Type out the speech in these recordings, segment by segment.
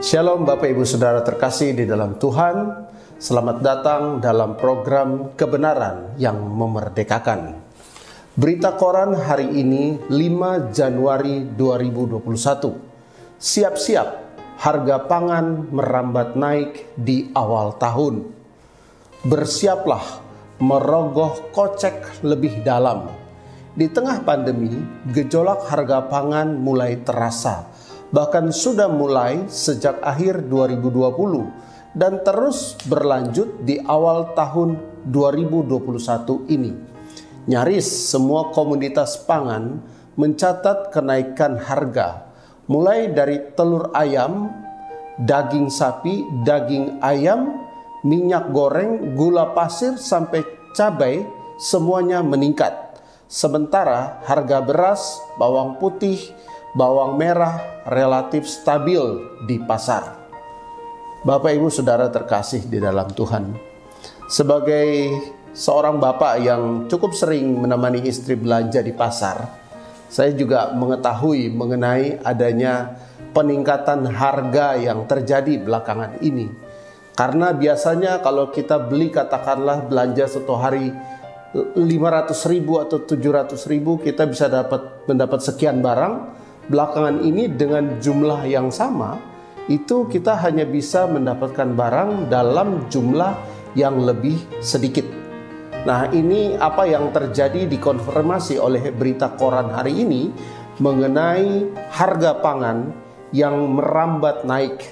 Shalom Bapak Ibu Saudara terkasih di dalam Tuhan. Selamat datang dalam program kebenaran yang memerdekakan. Berita koran hari ini 5 Januari 2021. Siap-siap harga pangan merambat naik di awal tahun. Bersiaplah merogoh kocek lebih dalam. Di tengah pandemi, gejolak harga pangan mulai terasa bahkan sudah mulai sejak akhir 2020 dan terus berlanjut di awal tahun 2021 ini. Nyaris semua komoditas pangan mencatat kenaikan harga, mulai dari telur ayam, daging sapi, daging ayam, minyak goreng, gula pasir, sampai cabai, semuanya meningkat. Sementara harga beras, bawang putih, bawang merah relatif stabil di pasar. Bapak Ibu Saudara terkasih di dalam Tuhan. Sebagai seorang bapak yang cukup sering menemani istri belanja di pasar, saya juga mengetahui mengenai adanya peningkatan harga yang terjadi belakangan ini. Karena biasanya kalau kita beli katakanlah belanja satu hari 500 ribu atau 700 ribu kita bisa dapat mendapat sekian barang belakangan ini dengan jumlah yang sama itu kita hanya bisa mendapatkan barang dalam jumlah yang lebih sedikit. Nah, ini apa yang terjadi dikonfirmasi oleh berita koran hari ini mengenai harga pangan yang merambat naik.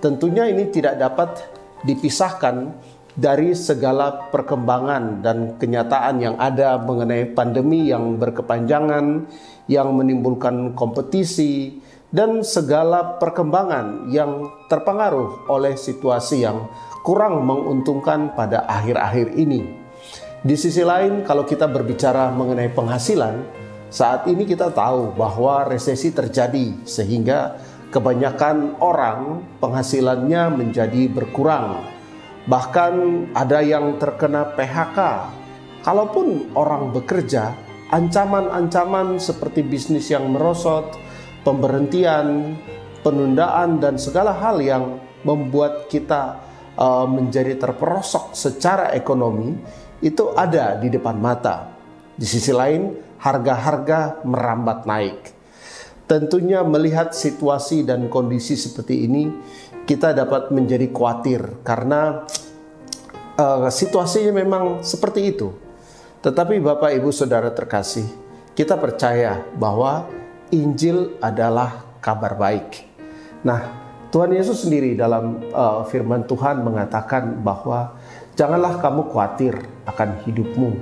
Tentunya ini tidak dapat dipisahkan dari segala perkembangan dan kenyataan yang ada mengenai pandemi yang berkepanjangan, yang menimbulkan kompetisi, dan segala perkembangan yang terpengaruh oleh situasi yang kurang menguntungkan pada akhir-akhir ini. Di sisi lain, kalau kita berbicara mengenai penghasilan, saat ini kita tahu bahwa resesi terjadi, sehingga kebanyakan orang penghasilannya menjadi berkurang Bahkan ada yang terkena PHK. Kalaupun orang bekerja, ancaman-ancaman seperti bisnis yang merosot, pemberhentian, penundaan dan segala hal yang membuat kita uh, menjadi terperosok secara ekonomi itu ada di depan mata. Di sisi lain, harga-harga merambat naik. Tentunya melihat situasi dan kondisi seperti ini, kita dapat menjadi khawatir karena uh, situasinya memang seperti itu. Tetapi Bapak Ibu Saudara terkasih, kita percaya bahwa Injil adalah kabar baik. Nah, Tuhan Yesus sendiri dalam uh, firman Tuhan mengatakan bahwa janganlah kamu khawatir akan hidupmu,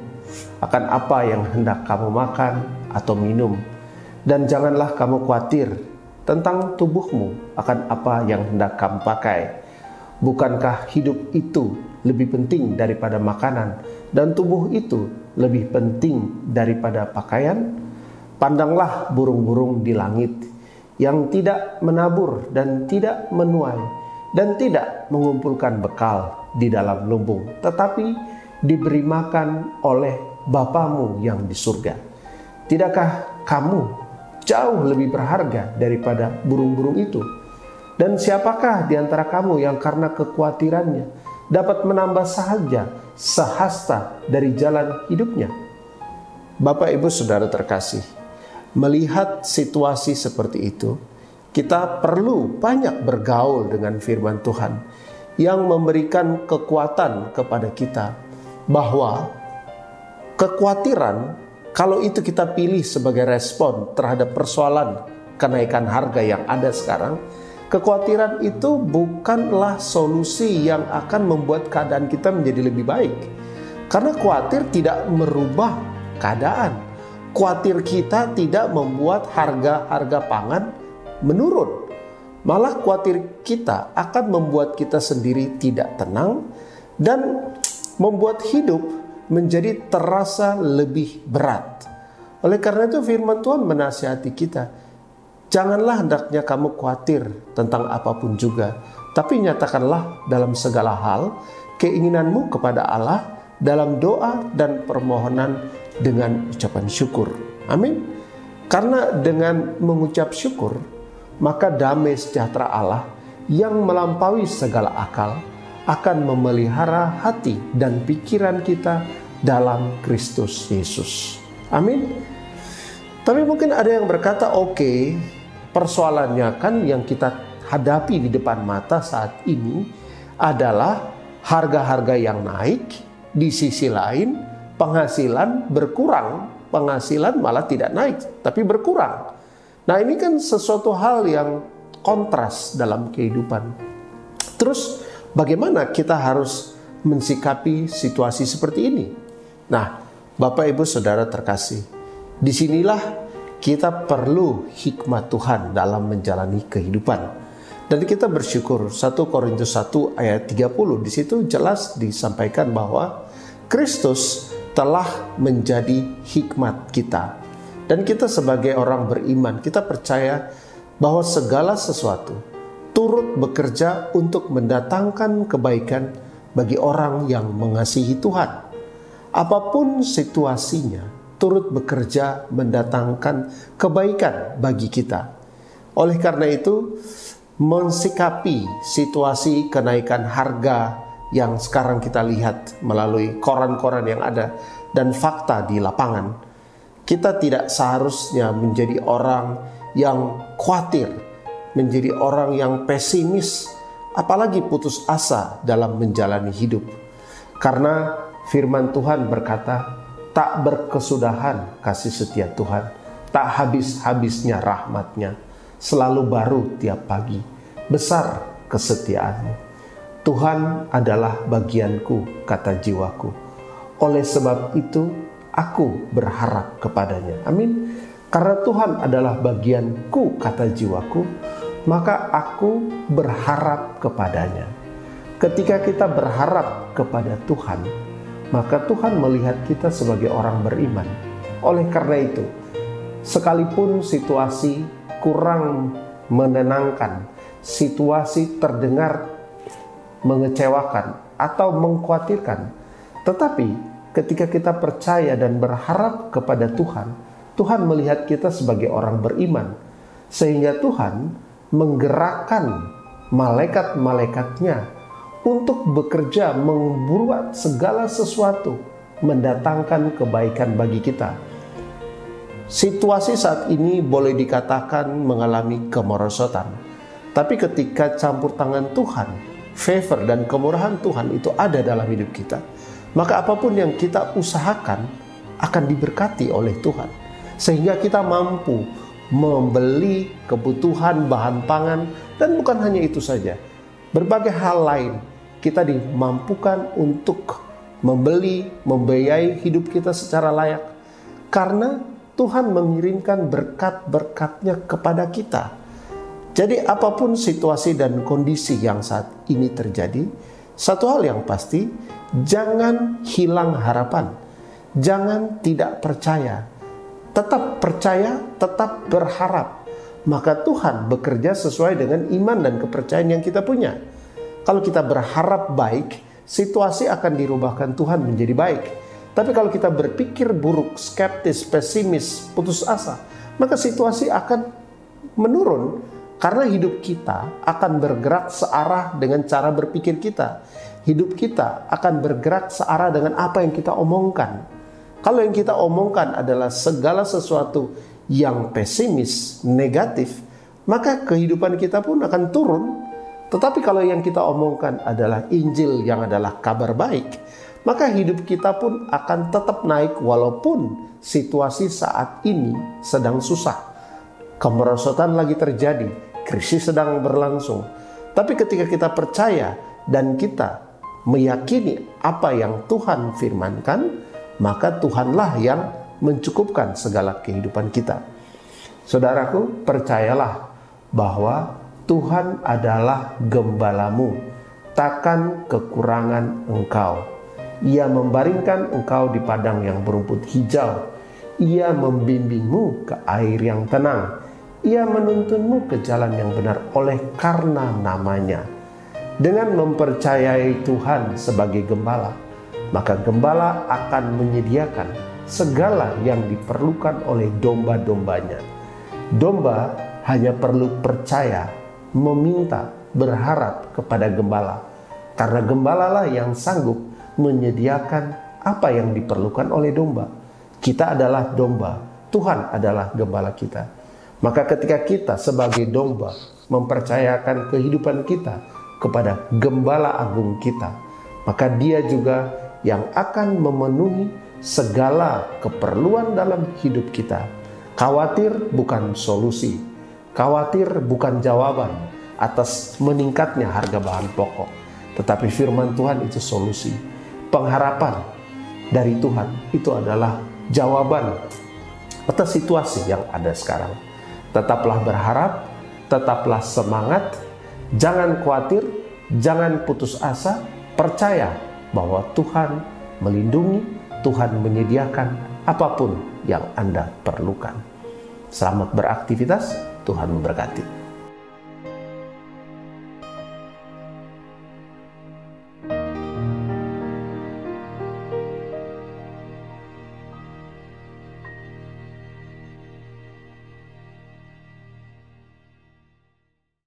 akan apa yang hendak kamu makan atau minum, dan janganlah kamu khawatir tentang tubuhmu akan apa yang hendak kamu pakai. Bukankah hidup itu lebih penting daripada makanan dan tubuh itu lebih penting daripada pakaian? Pandanglah burung-burung di langit yang tidak menabur dan tidak menuai dan tidak mengumpulkan bekal di dalam lumbung, tetapi diberi makan oleh Bapamu yang di surga. Tidakkah kamu jauh lebih berharga daripada burung-burung itu. Dan siapakah di antara kamu yang karena kekhawatirannya dapat menambah saja sehasta dari jalan hidupnya? Bapak Ibu Saudara terkasih, melihat situasi seperti itu, kita perlu banyak bergaul dengan firman Tuhan yang memberikan kekuatan kepada kita bahwa kekhawatiran kalau itu kita pilih sebagai respon terhadap persoalan kenaikan harga yang ada sekarang, kekhawatiran itu bukanlah solusi yang akan membuat keadaan kita menjadi lebih baik. Karena khawatir tidak merubah keadaan. Khawatir kita tidak membuat harga-harga pangan menurun. Malah khawatir kita akan membuat kita sendiri tidak tenang dan membuat hidup menjadi terasa lebih berat. Oleh karena itu firman Tuhan menasihati kita, janganlah hendaknya kamu khawatir tentang apa pun juga, tapi nyatakanlah dalam segala hal keinginanmu kepada Allah dalam doa dan permohonan dengan ucapan syukur. Amin. Karena dengan mengucap syukur, maka damai sejahtera Allah yang melampaui segala akal akan memelihara hati dan pikiran kita dalam Kristus Yesus. Amin. Tapi mungkin ada yang berkata, "Oke, okay, persoalannya kan yang kita hadapi di depan mata saat ini adalah harga-harga yang naik, di sisi lain penghasilan berkurang, penghasilan malah tidak naik, tapi berkurang." Nah, ini kan sesuatu hal yang kontras dalam kehidupan. Terus, bagaimana kita harus mensikapi situasi seperti ini? Nah, Bapak Ibu Saudara terkasih, di sinilah kita perlu hikmat Tuhan dalam menjalani kehidupan. Dan kita bersyukur 1 Korintus 1 ayat 30 di situ jelas disampaikan bahwa Kristus telah menjadi hikmat kita. Dan kita sebagai orang beriman, kita percaya bahwa segala sesuatu turut bekerja untuk mendatangkan kebaikan bagi orang yang mengasihi Tuhan apa pun situasinya, turut bekerja mendatangkan kebaikan bagi kita. Oleh karena itu, mensikapi situasi kenaikan harga yang sekarang kita lihat melalui koran-koran yang ada dan fakta di lapangan, kita tidak seharusnya menjadi orang yang khawatir, menjadi orang yang pesimis, apalagi putus asa dalam menjalani hidup. Karena Firman Tuhan berkata, tak berkesudahan kasih setia Tuhan, tak habis-habisnya rahmatnya, selalu baru tiap pagi, besar kesetiaanmu. Tuhan adalah bagianku, kata jiwaku. Oleh sebab itu, aku berharap kepadanya. Amin. Karena Tuhan adalah bagianku, kata jiwaku, maka aku berharap kepadanya. Ketika kita berharap kepada Tuhan, maka Tuhan melihat kita sebagai orang beriman. Oleh karena itu, sekalipun situasi kurang menenangkan, situasi terdengar mengecewakan atau mengkhawatirkan, tetapi ketika kita percaya dan berharap kepada Tuhan, Tuhan melihat kita sebagai orang beriman, sehingga Tuhan menggerakkan malaikat-malaikatnya untuk bekerja membuat segala sesuatu mendatangkan kebaikan bagi kita. Situasi saat ini boleh dikatakan mengalami kemerosotan. Tapi ketika campur tangan Tuhan, favor dan kemurahan Tuhan itu ada dalam hidup kita, maka apa pun yang kita usahakan akan diberkati oleh Tuhan. Sehingga kita mampu membeli kebutuhan bahan pangan dan bukan hanya itu saja. Berbagai hal lain kita dimampukan untuk membeli, membiayai hidup kita secara layak. Karena Tuhan mengirimkan berkat-berkatnya kepada kita. Jadi apa pun situasi dan kondisi yang saat ini terjadi, satu hal yang pasti, jangan hilang harapan. Jangan tidak percaya. Tetap percaya, tetap berharap. Maka Tuhan bekerja sesuai dengan iman dan kepercayaan yang kita punya. Kalau kita berharap baik, situasi akan dirubahkan Tuhan menjadi baik. Tapi kalau kita berpikir buruk, skeptis, pesimis, putus asa, maka situasi akan menurun karena hidup kita akan bergerak searah dengan cara berpikir kita. Hidup kita akan bergerak searah dengan apa yang kita omongkan. Kalau yang kita omongkan adalah segala sesuatu yang pesimis, negatif, maka kehidupan kita pun akan turun tetapi kalau yang kita omongkan adalah Injil yang adalah kabar baik, maka hidup kita pun akan tetap naik walaupun situasi saat ini sedang susah. Kemerosotan lagi terjadi, krisis sedang berlangsung. Tapi ketika kita percaya dan kita meyakini apa yang Tuhan firmankan, maka Tuhanlah yang mencukupkan segala kehidupan kita. Saudaraku, percayalah bahwa Tuhan adalah gembalamu, takkan kekurangan engkau. Ia membaringkan engkau di padang yang berumput hijau. Ia membimbingmu ke air yang tenang. Ia menuntunmu ke jalan yang benar oleh karena namanya. Dengan mempercayai Tuhan sebagai gembala, maka gembala akan menyediakan segala yang diperlukan oleh domba-dombanya. Domba hanya perlu percaya meminta berharap kepada gembala, karena gembala lah yang sanggup menyediakan apa yang diperlukan oleh domba. Kita adalah domba, Tuhan adalah gembala kita. Maka ketika kita sebagai domba mempercayakan kehidupan kita kepada gembala agung kita, maka dia juga yang akan memenuhi segala keperluan dalam hidup kita. Khawatir bukan solusi, khawatir bukan jawaban atas meningkatnya harga bahan pokok, tetapi firman Tuhan itu solusi. Pengharapan dari Tuhan itu adalah jawaban atas situasi yang ada sekarang. Tetaplah berharap, tetaplah semangat, jangan khawatir, jangan putus asa, percaya bahwa Tuhan melindungi, Tuhan menyediakan apa pun yang Anda perlukan. Selamat beraktivitas, Tuhan memberkati.